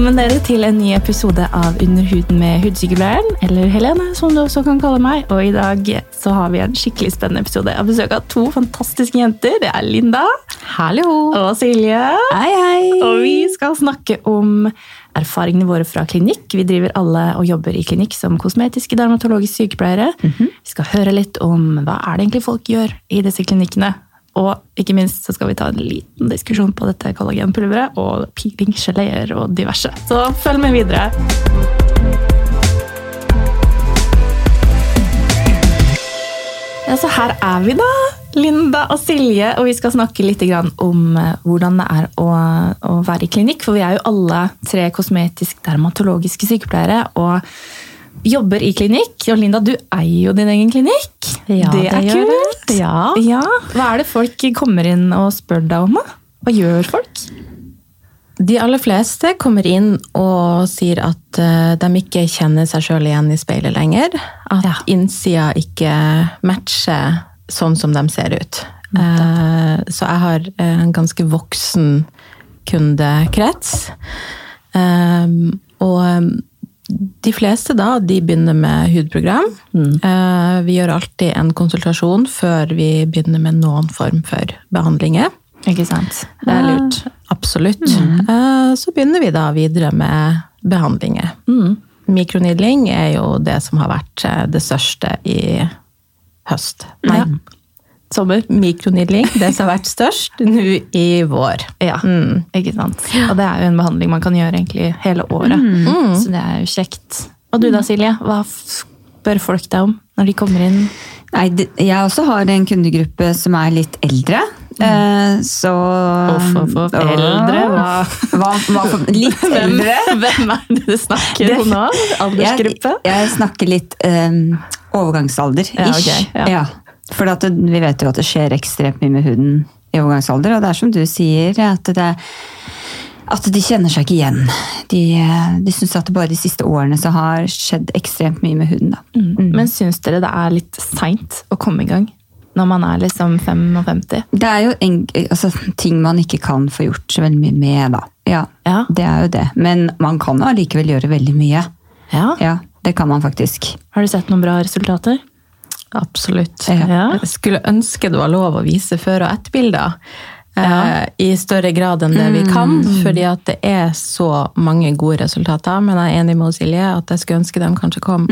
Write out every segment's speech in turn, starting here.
Velkommen dere til en ny episode av Under huden med hudsykepleieren, eller Helene, som du også kan kalle meg. Og i dag så har vi en skikkelig spennende episode. Jeg har besøk av to fantastiske jenter. Det er Linda Hallo! og Silje. Hei, hei! Og vi skal snakke om erfaringene våre fra klinikk. Vi driver alle og jobber i klinikk som kosmetiske dermatologiske sykepleiere. Vi skal høre litt om hva er det egentlig folk gjør i disse klinikkene. Og ikke minst så skal vi ta en liten diskusjon på dette kollagenpulveret og peeling, geleer og diverse. Så følg med videre. Ja, så her er vi da, Linda og Silje, og vi skal snakke litt om eh, hvordan det er å være i klinikk. For vi er jo alle tre kosmetisk-dermatologiske sykepleiere og jobber i klinikk. Og Linda, du eier jo din egen klinikk. Ja, det er det gjør kult. Det. Ja. ja. Hva er det folk kommer inn og spør deg om? da? Hva gjør folk? De aller fleste kommer inn og sier at eh, de ikke kjenner seg sjøl igjen i speilet lenger. At Ja. innsida ikke matcher sånn som de ser ut. Eh, så jeg har eh, en ganske voksen kundekrets. Eh, og eh, de fleste da, de begynner med hudprogram. Eh, vi gjør alltid en konsultasjon før vi begynner med noen form for behandlinger. Ikke sant? Det er lurt. Eh, Absolutt. Eh, Så begynner vi da videre med behandlinger. Mm. Mikronidling er jo det som har vært det største i høst. Nei, Ja. Sommer. mikronidling, det som har vært størst nå i vår. Ja, Mm. ikke sant. Og det er jo en behandling man kan gjøre egentlig hele året. Mm. Så det er jo kjekt. Og du da, Silje? Hva spør folk deg om når de kommer inn? Nei, jeg også har en kundegruppe som er litt eldre. Eh, så uff, uff. Eldre? Hva? Hva, hva for, litt eldre? hvem er det du snakker om nå? Aldersgruppe? Jeg, jeg snakker litt um, overgangsalder. Ja, okay, ok, ja. Ja. For det, vi vet jo at det skjer ekstremt mye med huden i overgangsalder. Og det er som du sier, at, det, at de kjenner seg ikke igjen. De, de syns at det bare de siste årene så har skjedd ekstremt mye med huden. Da. Mm. Men syns dere det er litt seint å komme i gang? Når man er liksom 55? Det er jo en, altså, ting man ikke kan få gjort så veldig mye med, da. Ja, Ja. Det er jo det. Men man kan jo allikevel gjøre veldig mye. Ja. Ja, det kan man faktisk. Har du sett noen bra resultater? Absolutt. Ja. Jeg skulle ønske det var lov å vise før- og etterbilder. Ja. I større grad enn det vi kan, fordi at det er så mange gode resultater. Men jeg er enig med Silje at jeg skulle ønske de kanskje kom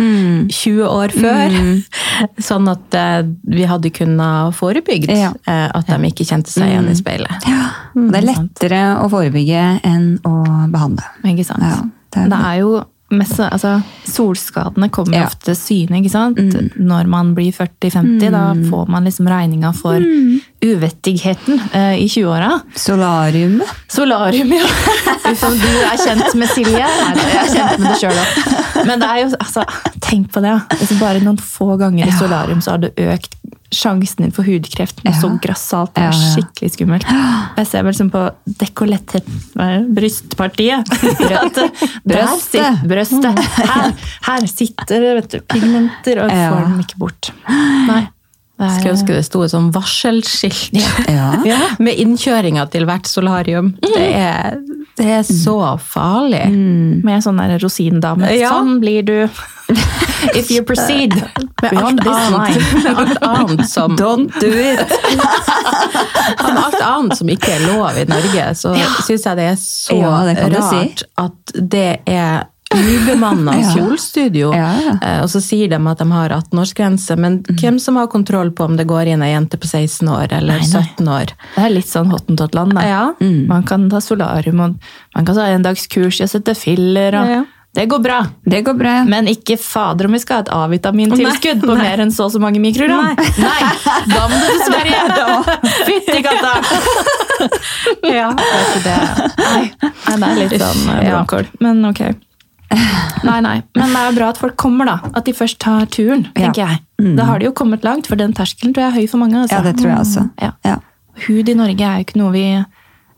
20 år før. Sånn at eh, vi hadde kunnet forebygd Ja. eh, at de ikke kjente seg igjen i speilet. Ja. det er lettere å forebygge enn å behandle. Ikke sant? Det er det er jo mest, altså, Solskadene kommer Ja. ofte til syne ikke sant? når man blir 40-50. Da får man liksom regninga for uvettigheten uh, i 20-åra. Solarium. Solarium, ja. Uff, du er kjent med Silje. Jeg er kjent med det sjøl òg. Men det er jo, altså, tenk på det. ja. Bare noen få ganger i solarium så har du økt sjansen din for hudkreft Ja. så grassat. Det er Ja, ja. skikkelig skummelt. Jeg ser vel som på dekollettet brystpartiet. Brøstet. brøstet. Her, her sitter det vet du, pigmenter, og får dem ikke bort. Nei. Er- Skulle ønske det sto et sånn varselskilt Ja. Ja. med innkjøringa til hvert solarium. Det er, det er så farlig. Med sånn der rosindame. Ja. Sånn blir du if you proceed Med alt, annet, med alt annet som Don't do it! Med alt annet som ikke er lov i Norge, så synes syns jeg det er så Ja, det kan du rart at det er ubemanna Ja. kjolestudio. Ja, ja. Eh, Og så sier de at de har 18-årsgrense, men hvem som har kontroll på om det går inn ei jente på 16 år eller Nei, nei. 17 år? Det er litt sånn hottentottland. da. Ja. Man kan ta solarium, og man kan ta endagskurs og sette filler. og. Det går bra. Det går bra. Men ikke fader om vi skal ha et A-vitamintilskudd på mer enn så og så mange mikrogram. Nei. Da må du til Sverige! Fytti katta! Ja, det er ikke det? Nei. Nei, det er litt sånn eh, Ja. Men ok. Nei, nei. Men det er jo bra at folk kommer, da. At de først tar turen, tenker jeg. Da har de jo kommet langt, for den terskelen tror jeg er høy for mange. Altså. Ja, det tror jeg også. Ja. Ja. Hud i Norge er jo ikke noe vi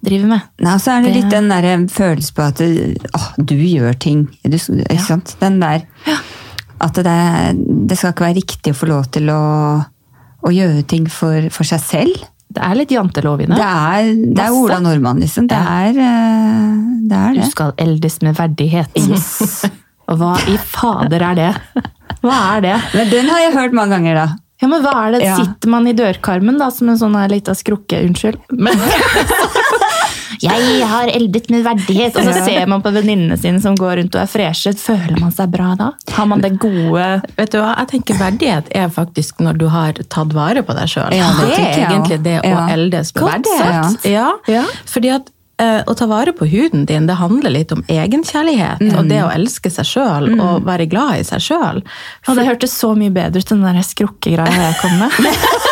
driver med. Nei, så er det, Det- litt den der følelsen på at åh, du gjør ting. Du, ikke sant? Den der At det, er- det skal ikke være riktig å få lov til å, å gjøre ting for, for seg selv. Det er litt jantelov i det. Det er, det er Ola Nordmann, liksom. Det er eh, det. Er Du skal eldes med verdighet. Og hva i fader er det? Hva er det? Men den har jeg hørt mange ganger, da. Ja, men hva er det? Ja. Sitter man i dørkarmen da, som en sånn lita skrukke? Unnskyld. Men, jeg har eldet med verdighet. Og så ser man på venninnene sine som går rundt og er freshe. Føler man seg bra da? Har man det gode Vet du hva, jeg tenker Verdighet er faktisk når du har tatt vare på deg sjøl. Ja, det det er egentlig det å eldes med Godt verdighet. Ja. Ja. Fordi at eh, å ta vare på huden din, det handler litt om egenkjærlighet. Og det å elske seg sjøl og være glad i seg sjøl. Og det hørtes så mye bedre ut, enn den skrukkegreia jeg kom med.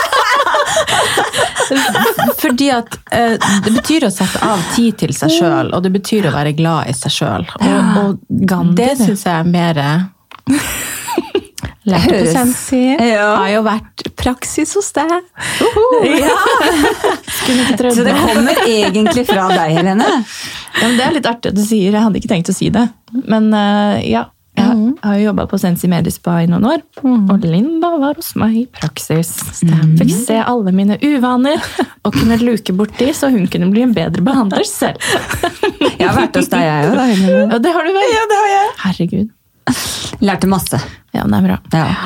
Fordi at eh, det betyr å sette av tid til seg sjøl, og det betyr å være glad i seg sjøl. Og, og det syns jeg er mer Lærte. Ja. Har jo vært praksis hos deg. Uh -huh. ja. Så det kommer egentlig fra deg, Helene. Ja, men det er litt artig at du sier Jeg hadde ikke tenkt å si det. Men eh, ja. Jeg har jo jobba på Sensi Mediespa i noen år. Og Linda var hos meg i praksis. Fikk se alle mine uvaner og kunne luke bort de, så hun kunne bli en bedre behandler selv. Jeg har vært hos deg, jeg òg. Ja, det har du vel? Ja, det har jeg. Herregud. Lærte masse. Ja, det er bra.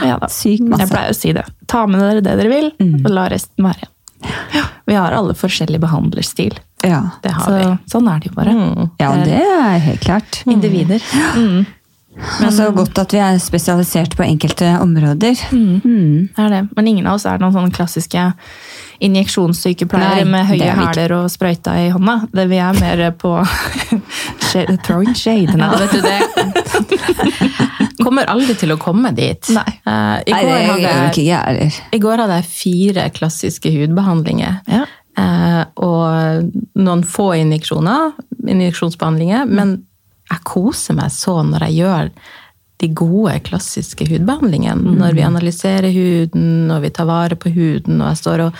Ja, da. sykt Jeg pleier å si det. Ta med dere det dere vil, og la resten være igjen. Vi har alle forskjellig behandlerstil. Ja. Det har Så, vi. sånn er det jo bare. ja, det er helt klart. Individer. Mm. Men så godt at vi er spesialisert på enkelte områder. Mm. Det er det. Men ingen av oss er noen sånne klassiske injeksjonssykepleiere med høye er hæler og sprøyta i hånda. Det vi er mer på throwing shade. Nei, vet du det Kommer aldri til å komme dit. Nei. uh, i, Nei, går det gjør hadde ikke jeg heller. I går hadde jeg fire klassiske hudbehandlinger. Ja. Uh, og noen få injeksjoner, injeksjonsbehandlinger. Men jeg koser meg så når jeg gjør de gode, klassiske hudbehandlingene. Når vi analyserer huden, når vi tar vare på huden, og jeg står og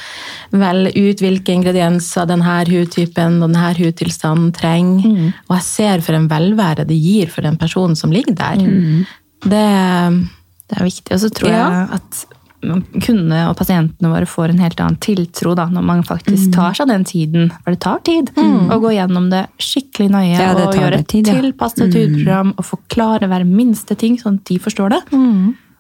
velger ut hvilke ingredienser denne hudtypen og denne hudtilstanden trenger. Og jeg ser for en velvære det gir for den personen som ligger der. Det Det er viktig. Og så tror Ja. jeg at kundene og pasientene våre får en helt annen tiltro da, når man faktisk Mm. tar seg den tiden. For det tar tid å gå gjennom det skikkelig nøye Ja, det og gjøre et tid, et ja. Mm. tilpasset og forklare hver minste ting, sånn at de forstår det.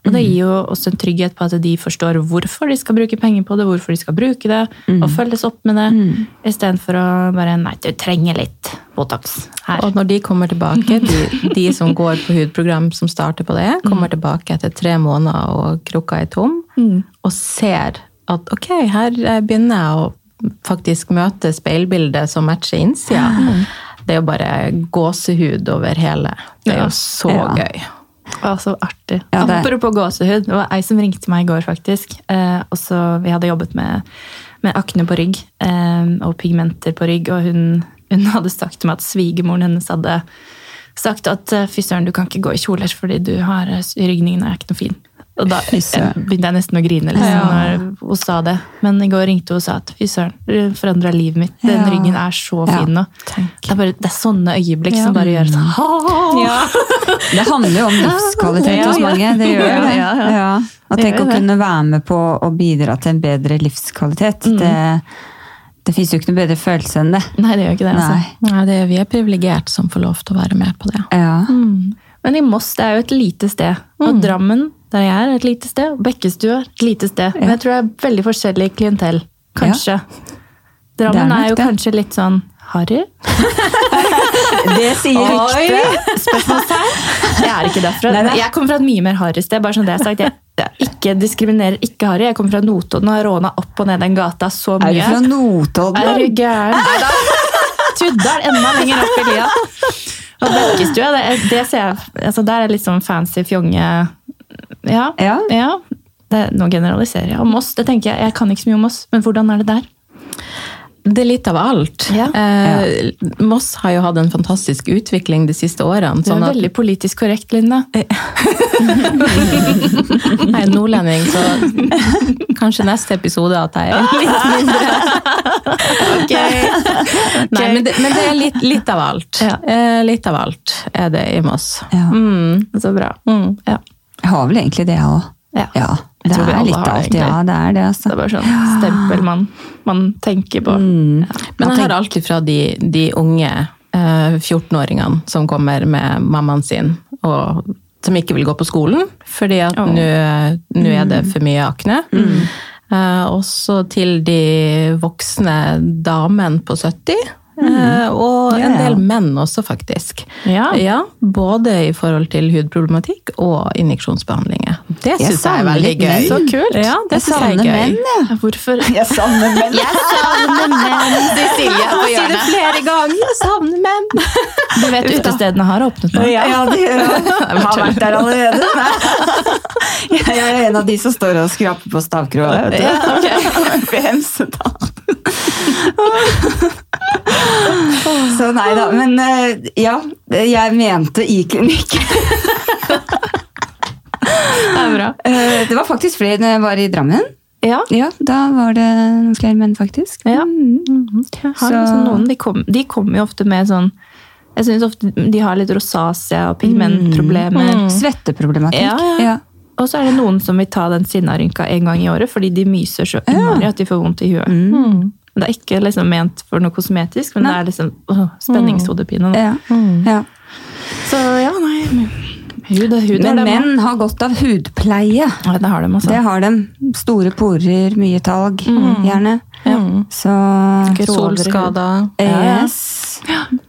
Og det gir jo også en trygghet på at de forstår hvorfor de skal bruke penger på det, hvorfor de skal bruke det, Mm. og følges opp med det, istedenfor å bare Nei, du trenger litt Botox her. Og når de kommer tilbake, de, de som går på hudprogram som starter på det, kommer tilbake etter tre måneder og krukka er tom, og ser at ok, her eh, begynner jeg å faktisk møte speilbildet som matcher innsida. Det er jo bare gåsehud over hele. Det er jo så Ja. gøy. Å, så artig. Ja, det- Apropos gåsehud. Det var ei som ringte meg i går, faktisk. Eh, og så Vi hadde jobbet med, med akne på rygg eh, og pigmenter på rygg. Og hun, hun hadde sagt til meg at svigermoren hennes hadde sagt at eh, fy søren, du kan ikke gå i kjoler fordi du har eh, rygningen er ikke noe fin. Og da begynte jeg nesten å grine liksom, Ja. når hun sa det. Men i går ringte hun og sa at fy søren, det forandra livet mitt. Den Ja. ryggen er så fin nå. Det er, bare, det er sånne øyeblikk Ja. som bare gjør sånn! Det handler jo om livskvalitet hos mange. Det gjør Ja, det. ja, ja. Ja. Og tenk å kunne være med på å bidra til en bedre livskvalitet. Mm. Det, det fins jo ikke noe bedre følelse enn det. Nei, det gjør ikke det. altså. Nei. Nei, det er, vi er privilegerte som får lov til å være med på det. Ja. Men i Moss det er jo et lite sted. Og Drammen, der jeg er, et lite sted. Bekkestua et lite sted. Men jeg tror det er veldig forskjellig klientell. Kanskje. Drammen er er, jo det. kanskje litt sånn harry. Det sier ryktet. Spørsmålstegn. Jeg er ikke derfra. Nei, nei. Jeg kommer fra et mye mer harry sted. bare sånn det er sagt. Jeg, jeg ikke diskriminerer ikke harry. Jeg kommer fra Notodden og har råna opp og ned den gata så mye. Er du fra Notodden? Er du gæren? Tuddal enda lenger opp i lia. Og Bekkestua, det, det ser jeg altså Der er litt sånn fancy fjonge Ja. Ja. Det, nå generaliserer jeg. Og Moss, det tenker jeg, jeg kan ikke så mye om Moss, men hvordan er det der? Det er litt av alt. Ja. Eh, Moss har jo hatt en fantastisk utvikling de siste årene. Du er veldig at- politisk korrekt, Linda. Jeg er nordlending, så kanskje neste episode at jeg er litt mindre Nei, men det, men det er litt, litt av alt. Ja. Eh, litt av alt er det i Moss. Ja. Mm. Så bra. Mm. Ja. Jeg har vel egentlig det, jeg òg. Ja. Ja. Det er alle litt av alt, ja. Det er det, altså. Det er bare sånn stempel man, man tenker på. Mm. Men jeg har alltid fra de, de unge eh, 14-åringene som kommer med mammaen sin, og som ikke vil gå på skolen, fordi at oh. nå er det for mye akne. Eh, også til de voksne damene på 70. eh, og en del menn også, faktisk. Ja. Både i forhold til hudproblematikk og injeksjonsbehandlinger. Det syns jeg er veldig gøy. Så kult. Ja, det Jeg er savner menn, jeg. Hvorfor? Jeg savner menn. Jeg savner menn! Cecilie på hjørnet. flere ganger. Jeg savner menn. Du vet utestedene har åpnet nå. Ja, de har vært der allerede. Nei. Jeg er en av de som står og skraper på stavkroa. vet du. Ja, okay. For Hemsedal. Så nei da. Men eh, ja, jeg mente i klinikk. Det er bra. Eh, Det var faktisk flere når jeg var i Drammen. Ja. Ja, da var det noen flere menn, faktisk. Ja. Mm. Så- liksom noen, de, kom, de kommer jo ofte med sånn Jeg syns ofte de har litt rosacea og pigmentproblemer. Svetteproblematikk. Ja, ja. Ja. Og så er det noen som vil ta den sinnarynka en gang i året fordi de myser så innmari at de får vondt i huet. Men Det er ikke liksom ment for noe kosmetisk, men Nei. det er liksom åh, spenningshodepine. da. Ja. Ja. Så ja, nei Hud, hud Men menn har godt av hudpleie. Ja, det har de også. Det har de. Store porer, mye talg, gjerne. Så Solskader. Yes.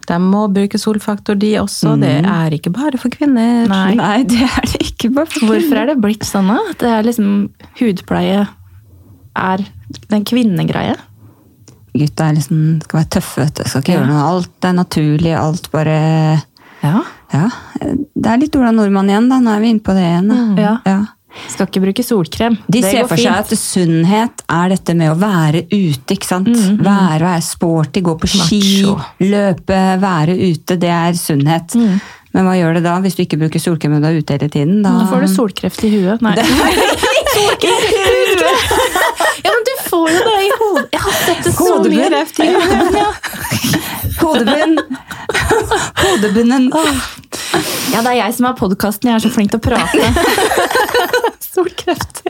De må bruke solfaktor, de også. Det er ikke bare for kvinner. Nei. Nei, det er det ikke. Bare for kvinner. Hvorfor er det blitt sånn? da? At det er liksom hudpleie er en kvinnegreie? Gutta er liksom, skal være tøffe, vet du. Skal ikke Ja. gjøre noe. Alt er naturlig, alt bare Ja. Ja. Det er litt Ola Nordmann igjen, da. Nå er vi inne på det igjen. da. ja. Ja. Skal ikke bruke solkrem. De Det ser for seg fint. at sunnhet er dette med å være ute, ikke sant? Være, og være sporty, gå på ski, Macho. løpe, være ute. Det er sunnhet. Men hva gjør det da hvis du ikke bruker solkrem og du er ute hele tiden? Da, Da får du solkreft i huet. Nei. solkreft i du får jo det i hodet. Jeg har sett det så mye. Kreft i. Ja. Hodebunn! Hodebunnen. ja, det er jeg som har podkasten. Jeg er så flink til å prate. Solkreft.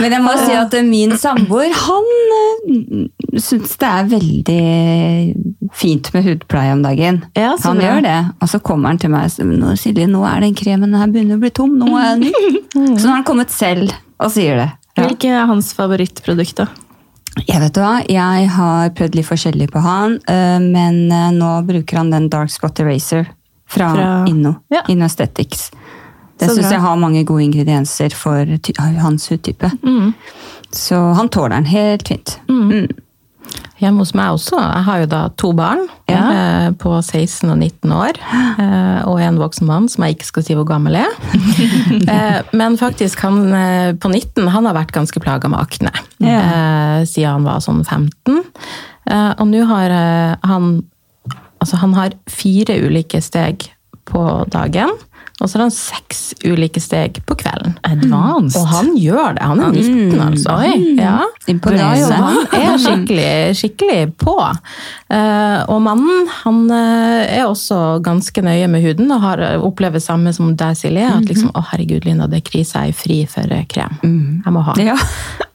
Men jeg må si at eh, min samboer, han uh, syns det er veldig fint med hudpleie om dagen. Ja, han gjør det. Og så kommer han til meg og sier Silje, nå er den kremen her begynner å bli tom. Nå er den ny. Så nå har han kommet selv og sier det. Hvilke er hans favorittprodukt, da? Jeg vet hva, jeg har prøvd litt forskjellig på han, eh, men eh, nå bruker han den Dark Spot Eraser fra, Fra- Inno. Ja. Inno Aesthetics. Det syns jeg har mange gode ingredienser for hans hudtype. Mm. Så han tåler den helt fint. Mm. Hjemme hos meg også. Jeg har jo da to barn Ja. eh, på 16 og 19 år. Eh, og en voksen mann som jeg ikke skal si hvor gammel er. eh, men faktisk, han eh, på 19 han har vært ganske plaga med akne. Ja. Eh, siden han var sånn 15. Eh, og nå har han Altså, han har fire ulike steg på dagen. Og så har han seks ulike steg på kvelden. Advanced. Og han gjør det. Han er 19, altså. Ja. Imponerende. Han er skikkelig, skikkelig på. Eh, og mannen han eh, er også ganske nøye med huden og har opplever samme som deg, Silje. At liksom, å herregud, Linda, det er krise, jeg er fri for eh, krem. Jeg må ha. Ja.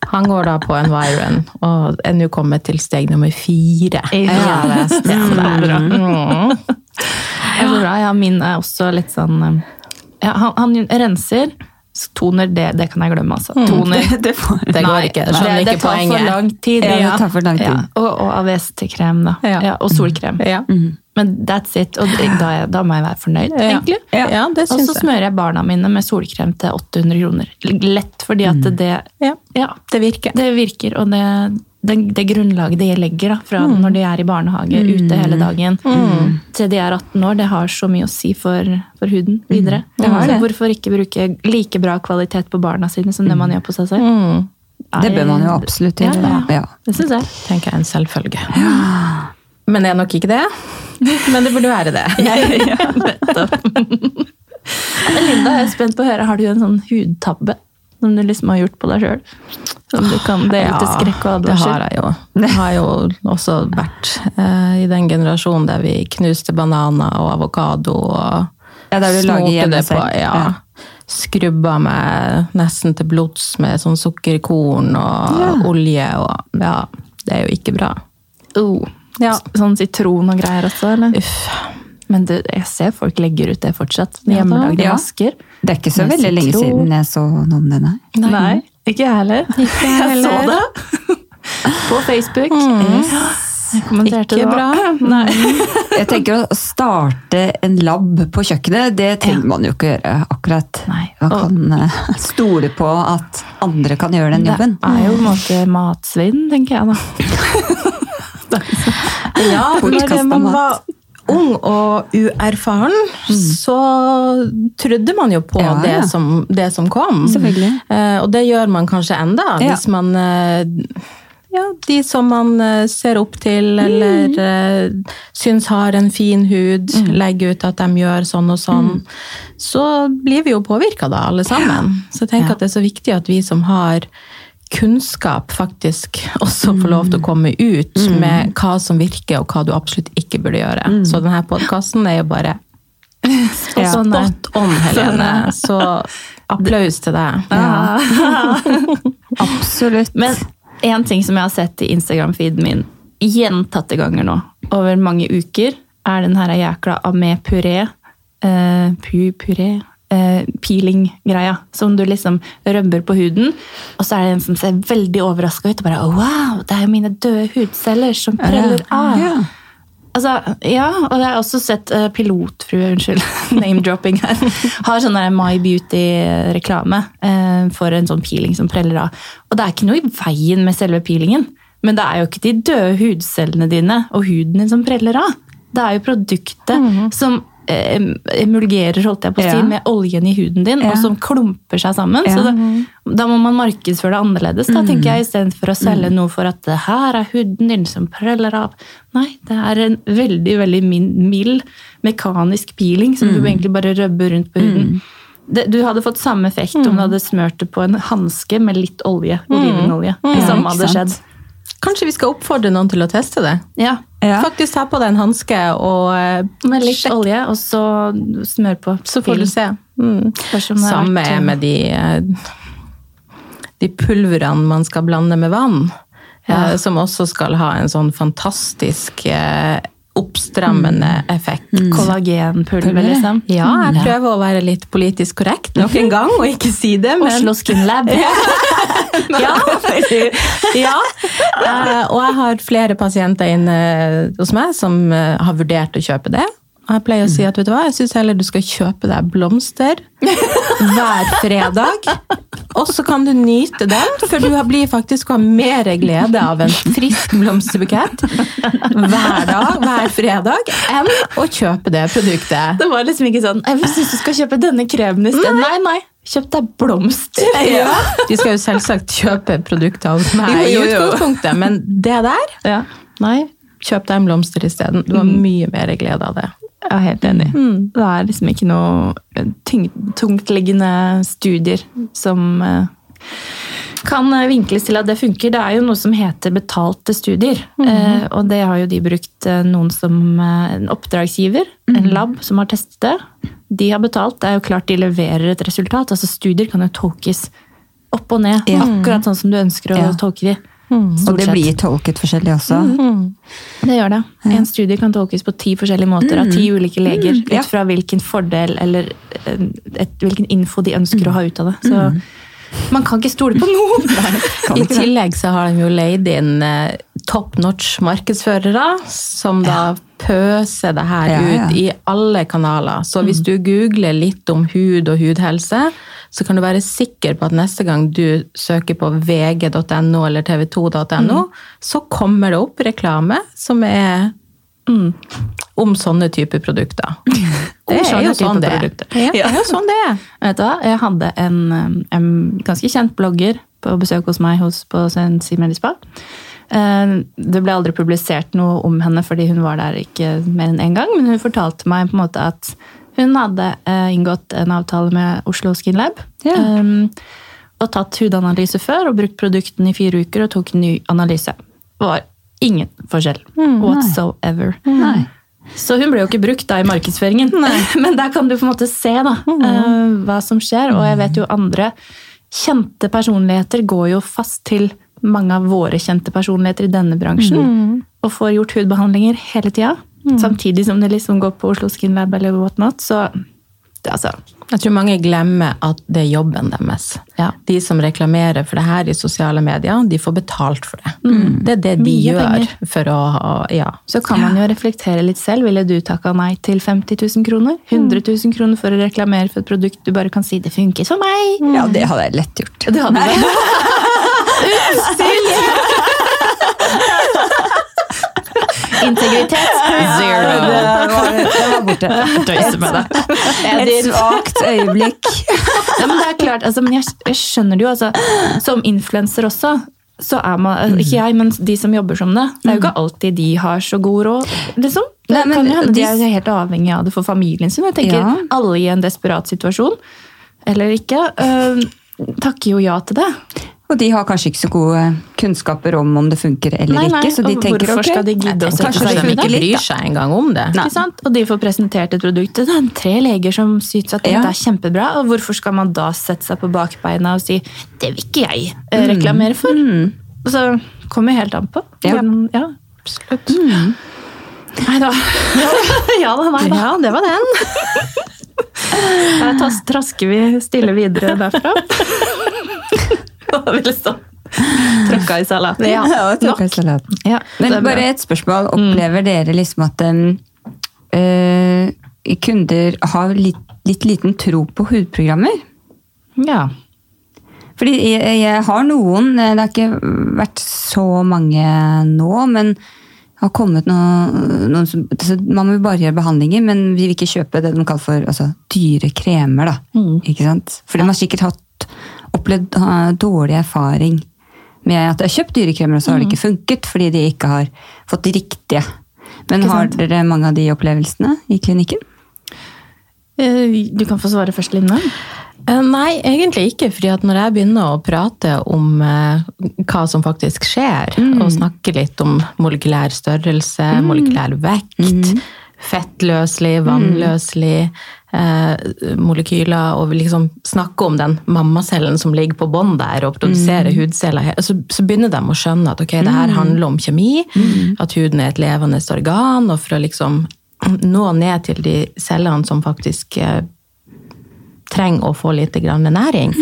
Han går da på Environ og er nå kommet til steg nummer fire. Ja, det er stemmer. Mm. Det er så bra. Ja, min er også litt sånn um, ja, han, han renser. Toner, det, det kan jeg glemme, altså. Toner. Det, det, får, Det går ikke. Jeg det, det ikke tar poenget. for lang tid. Ja, det tar for lang tid. Ja, og, og AVS-krem, da. Ja. Ja, og solkrem. Ja. Men that's it. Og da, da må jeg være fornøyd, egentlig. Ja. ja, det Og så smører jeg barna mine med solkrem til 800 kroner. Lett, fordi at det, Ja, ja, det virker. det virker. Og det, det, det grunnlaget de legger da, fra når de er i barnehage, ute hele dagen, til de er 18 år, det har så mye å si for, for huden videre. Det har det. hvorfor ikke bruke like bra kvalitet på barna sine som det man gjør på seg selv? Mm. det bør man jo absolutt gjøre. ja. Ja. Det syns jeg. tenker jeg en selvfølge. Men det er nok ikke det. Men det burde være det. Linda, jeg er spent på å høre, har du en sånn hudtabbe som du liksom har gjort på deg sjøl? Som du kan dele til skrekk og det har jeg jo. Det har jo også vært eh, i den generasjonen der vi knuste bananer og avokado og Ja, der du lager hjemme det på. selv. Ja. Ja. skrubba meg nesten til blods med sånn sukkerkorn og Ja. olje og Ja, det er jo ikke bra. Uh, Ja. Sånn sitron og greier også, eller? Uff. Men det, jeg ser folk legger ut det fortsatt. Hjemmelagde Ja. masker. Det er ikke så veldig lenge siden jeg så noen det, nei. Nei. ikke jeg heller. Ikke jeg Jeg så det på Facebook. Mm. Jeg kommenterte Ikke det bra. Nei. Jeg tenker å starte en lab på kjøkkenet, det trenger man jo ikke gjøre akkurat. Nei. Man kan og, stole på at andre kan gjøre den jobben. Det er jo på en måte matsvinn, tenker jeg da. Ja, det man ung og uerfaren, så trodde man jo på Ja, ja. Det, som, det som kom. Eh, og det gjør man kanskje enda, Ja. hvis man eh, ja, de som man eh, ser opp til, eller uh, syns har en fin hud, legger ut at de gjør sånn og sånn, så blir vi jo påvirka da, alle sammen. Så jeg tenker Ja. at det er så viktig at vi som har kunnskap, faktisk også får lov til å komme ut med hva som virker, og hva du absolutt ikke burde gjøre. Så denne podkasten er jo bare Ja. Spot on, Helene. Så applaus til deg. Absolutt. Men en ting som jeg har sett i Instagram-feeden min gjentatte ganger nå, over mange uker, er den her jækla amé puré, Uh, pu puré, eh, peeling-greia, som du liksom rømmer på huden, og så er det en som ser veldig overraska ut, og bare wow, det er jo mine døde hudceller som preller av. Ja. Altså, ja, og jeg har også sett uh, pilotfrue, unnskyld, name-dropping her, har sånn My Beauty-reklame uh, for en sånn peeling som preller av. Og det er ikke noe i veien med selve peelingen, men det er jo ikke de døde hudcellene dine og huden din som preller av. Det er jo produktet som eh, emulgerer, holdt jeg på å si, Ja. med oljen i huden din, Ja. og som klumper seg sammen. Ja. Så da, da må man markedsføre det annerledes, da, tenker jeg, istedenfor å selge noe for at det her er huden din som preller av. Nei, det er en veldig, veldig mild mekanisk peeling som du egentlig bare røbber rundt på huden. Det, du hadde fått samme effekt om du hadde smørt det på en hanske med litt olje, olivenolje. Det samme hadde skjedd. Kanskje vi skal oppfordre noen til å teste det? Ja, Ja. Faktisk ta på deg en hanske og eh, med litt sjekk, olje, og så smør på. så får du se. Mm. Er Samme er med de, eh, de pulverne man skal blande med vann, Ja. eh, som også skal ha en sånn fantastisk oppstrammende effekt. Kollagenpulver, liksom. Ja, jeg prøver å være litt politisk korrekt nok en gang, og ikke si det, men Oslo Skin Lab. ja. ja. Eh, og jeg har flere pasienter inne hos meg som eh, har vurdert å kjøpe det. Jeg pleier å si at vet du hva, jeg syns heller du skal kjøpe deg blomster hver fredag. Og så kan du nyte den, for du blir faktisk å ha mer glede av en frisk blomsterbukett hver dag, hver fredag, enn å kjøpe det produktet. Det var liksom ikke sånn Jeg syns du skal kjøpe denne kremen i stedet. Nei, nei. Kjøp deg blomster. Ja. De skal jo selvsagt kjøpe produkter av meg i utgangspunktet, men det der Ja. Nei, kjøp deg en blomster isteden. Du har mye mer glede av det. Jeg er helt enig. Det er liksom ikke noe tyng- tungtliggende studier som eh, kan eh, vinkles til at det funker. Det er jo noe som heter betalte studier. Eh, og det har jo de brukt eh, noen som eh, en oppdragsgiver, en lab som har testet det. De har betalt. Det er jo klart de leverer et resultat. Altså Studier kan jo tolkes opp og ned, Ja. akkurat sånn som du ønsker å Ja. tolke de. Og det sett. blir tolket forskjellig også. Det gjør det. En studie kan tolkes på ti forskjellige måter av ti ulike leger, Mm, ja. ut fra hvilken fordel eller eh, et, hvilken info de ønsker å ha ut av det. Så Mm. Man kan ikke stole på noen! I tillegg så har de jo leid inn eh, top notch markedsførere, som da pøser det her Ja, ja. ut i alle kanaler. Så hvis du googler litt om hud og hudhelse, så kan du være sikker på at neste gang du søker på vg.no eller tv2.no, så kommer det opp reklame som er om sånne typer produkter. Det er jo sånn det er. Ja, det er jo sånn det er. Vet du hva? Jeg hadde en, en ganske kjent blogger på besøk hos meg hos, på Sensi Medispa. Eh, Det ble aldri publisert noe om henne fordi hun var der ikke mer enn én gang, men hun fortalte meg på en måte at hun hadde eh, inngått en avtale med Oslo Skin Lab. Ja. Og tatt hudanalyse før og brukt produktene i fire uker og tok ny analyse. Det var ingen forskjell whatsoever. Nei. Så hun ble jo ikke brukt da i markedsføringen. Men der kan du på en måte se da, eh, hva som skjer. Og jeg vet jo andre kjente personligheter går jo fast til mange av våre kjente personligheter i denne bransjen. Og får gjort hudbehandlinger hele tida. Samtidig som det liksom går på Oslo Skin Lab eller whatnot. Så altså, Jeg tror mange glemmer at det er jobben deres. Ja. De som reklamerer for det her i sosiale medier, de får betalt for det. Det er det de Mye gjør penger. for å Ja. Så kan man jo reflektere litt selv. Ville du takka nei til 50 000 kroner? 100 000 kroner for å reklamere for et produkt du bare kan si 'det funket for meg'? Ja, det hadde jeg lett gjort. Det hadde du. Integritet zero. Det var, det var borte. Tøyse med deg. Et svakt øyeblikk. Ja, men det er klart, altså, men jeg, jeg skjønner det jo. Altså, som influenser også, så er man altså, Ikke jeg, men de som jobber som det. Det er jo ikke alltid de har så god råd. Liksom. Det Nei, men kan jo hende de er helt avhengig av det for familien sin. Jeg tenker Ja. Alle i en desperat situasjon, eller ikke, øh, takker jo ja til det. Og de har kanskje ikke så gode kunnskaper om om det funker eller Nei, nei, ikke. Så de og tenker hvorfor ok, skal de gidde å sette seg de inn i ikke bryr seg engang om det. Ikke sant? Og de får presentert et produkt. Det er tre leger som syns at dette Ja. er kjempebra. Og hvorfor skal man da sette seg på bakbeina og si 'det vil ikke jeg eh, reklamere for'? Og Så kommer helt an på. Ja. Ja absolutt. Nei da. ja da, nei da. Ja, det var den. Da trasker vi stille videre derfra. Og ville stå tråkka i salaten. Ja, og tråkka i salaten. Ja, Men bare et spørsmål. Opplever dere liksom at eh, kunder har litt, litt liten tro på hudprogrammer? Ja. Fordi jeg, jeg har noen, eh, det har ikke vært så mange nå, men det har kommet noe, noen som altså, Man må jo bare gjøre behandlinger, men vi vil ikke kjøpe det de kaller for altså, dyre kremer. da. Ikke sant? For de har sikkert hatt, opplevd uh, dårlig erfaring med at jeg har kjøpt dyrekremer, og så har det ikke funket fordi de ikke har fått de riktige. Men har dere mange av de opplevelsene i klinikken? Eh, Du kan få svare først, Line. Eh, Nei, egentlig ikke. fordi at når jeg begynner å prate om eh, hva som faktisk skjer, og snakke litt om molekylær størrelse, molekylær vekt, fettløselig, vannløselig, eh, molekyler, og liksom snakke om den mammacellen som ligger på bånn der og produserer hudceller, så, så begynner de å skjønne at ok, det her handler om kjemi, at huden er et levende organ, og for å liksom nå ned til de cellene som faktisk eh, trenger å få litt næring,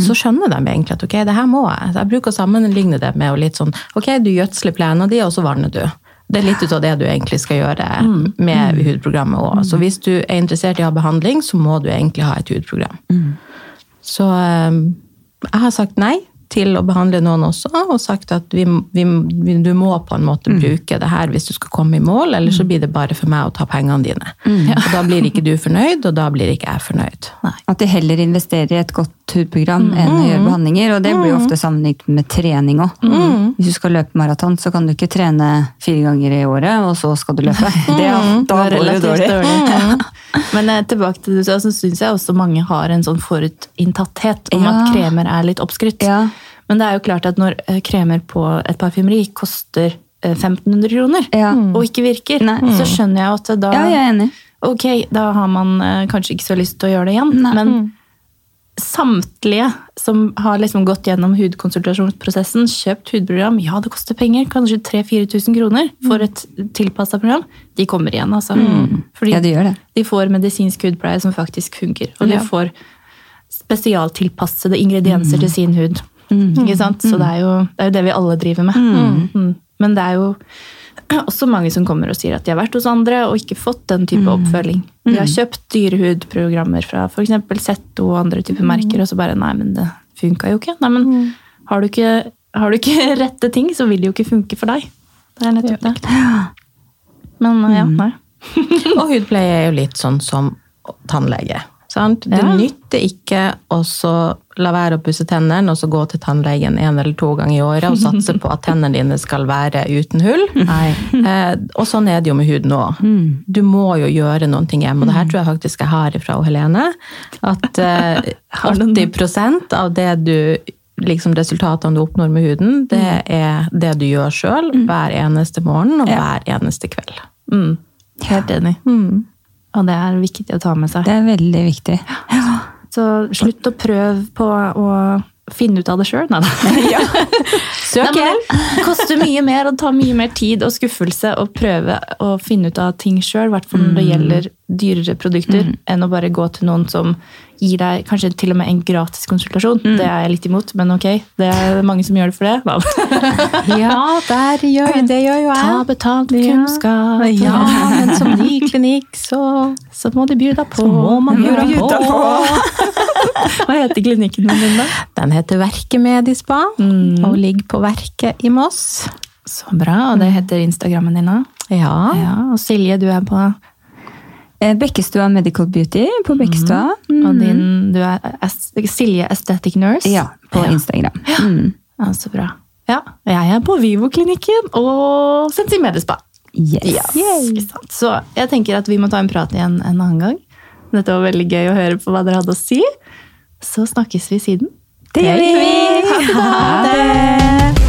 så skjønner de egentlig at ok, det her må jeg. Jeg bruker å sammenligne det med litt sånn, ok, du gjødsler plenen din, og så vanner du. Det er litt ut av det du egentlig skal gjøre med hudprogrammet òg. Så hvis du er interessert i å ha behandling, så må du egentlig ha et hudprogram. Så eh, jeg har sagt nei til å behandle noen også, og sagt at vi, vi, du må på en måte bruke det her hvis du skal komme i mål, eller så blir det bare for meg å ta pengene dine. Og da blir ikke du fornøyd, og da blir ikke jeg fornøyd. At de heller investerer i et godt hudprogram enn å gjøre behandlinger. Og det blir jo ofte sammenlignet med trening òg. Hvis du skal løpe maraton, så kan du ikke trene fire ganger i året, og så skal du løpe. Det, da går det relativt dårlig. dårlig. Men eh, tilbake til det du sa, så syns jeg også mange har en sånn forutinntatthet om Ja. at kremer er litt oppskrytt. Ja. Men det er jo klart at når eh, kremer på et parfymeri koster eh, 1500 kroner, Ja. og ikke virker, Nei. så skjønner jeg at da ja, jeg enig. Ok, da har man eh, kanskje ikke så lyst til å gjøre det igjen, Nei. men samtlige som har liksom gått gjennom hudkonsultasjonsprosessen, kjøpt hudprogram, ja, det koster penger, kanskje 3000-4000 kroner for et tilpassa program, de kommer igjen, altså. Fordi Ja, de, gjør det. de får medisinsk hudpleie som faktisk funker, og de Ja. får spesialtilpassede ingredienser til sin hud. Ikke sant? Så det er, jo, det er jo det vi alle driver med. Mm. Men det er jo også mange som kommer og sier at de har vært hos andre og ikke fått den type oppfølging. De har kjøpt dyrehudprogrammer fra f.eks. Zetto og andre typer merker, og så bare Nei, men det funka jo ikke. Nei, men har du ikke, har du ikke rette ting, så vil det jo ikke funke for deg. Det er nettopp det. Men ja, nei. Og hudpleie er jo litt sånn som tannlege. Sant? Det Ja. nytter ikke å la være å pusse tennene og så gå til tannlegen en eller to ganger i året og satse på at tennene dine skal være uten hull. Eh, og sånn er det jo med huden òg. Du må jo gjøre noen ting hjemme. Og det her tror jeg faktisk jeg har fra Helene. At eh, 80 av det du liksom resultatene du oppnår med huden, det er det du gjør sjøl hver eneste morgen og hver eneste kveld. Mm. Helt enig. Mm. Og det er viktig å ta med seg. Det er veldig viktig. Så slutt å prøve på å finne ut av det sjøl. Nei da. Søk hjelp! Det koster mye mer og tar mye mer tid og skuffelse å prøve å finne ut av ting sjøl, i hvert fall når det gjelder dyrere produkter, enn å bare gå til noen som gir deg kanskje til og med en gratis konsultasjon. Det er jeg litt imot, men ok. Det er mange som gjør det for det. Ja, der gjør, det gjør jo Ta jeg. betalt Ja. kunnskap. Ja, men som ny klinikk, så Så må de deg på. må man bjuda på. Hva heter klinikken din, da? Den heter Verket Medispa, og ligger på Verket i Moss. Så bra. Og det heter Instagrammen din òg. Ja. Ja, og Silje, du er på Bekkestua Medical Beauty på Bekkestua. Og din, du er Silje Aesthetic Nurse. Ja, på Ja. Instagram. Mm. Ja, så bra. Ja, jeg er på Vivo-klinikken og Sensi Medispa. Yes. Sant? Så jeg tenker at vi må ta en prat igjen en annen gang. Dette var veldig gøy å høre på hva dere hadde å si. Så snakkes vi siden. Det gjør vi! Ha det!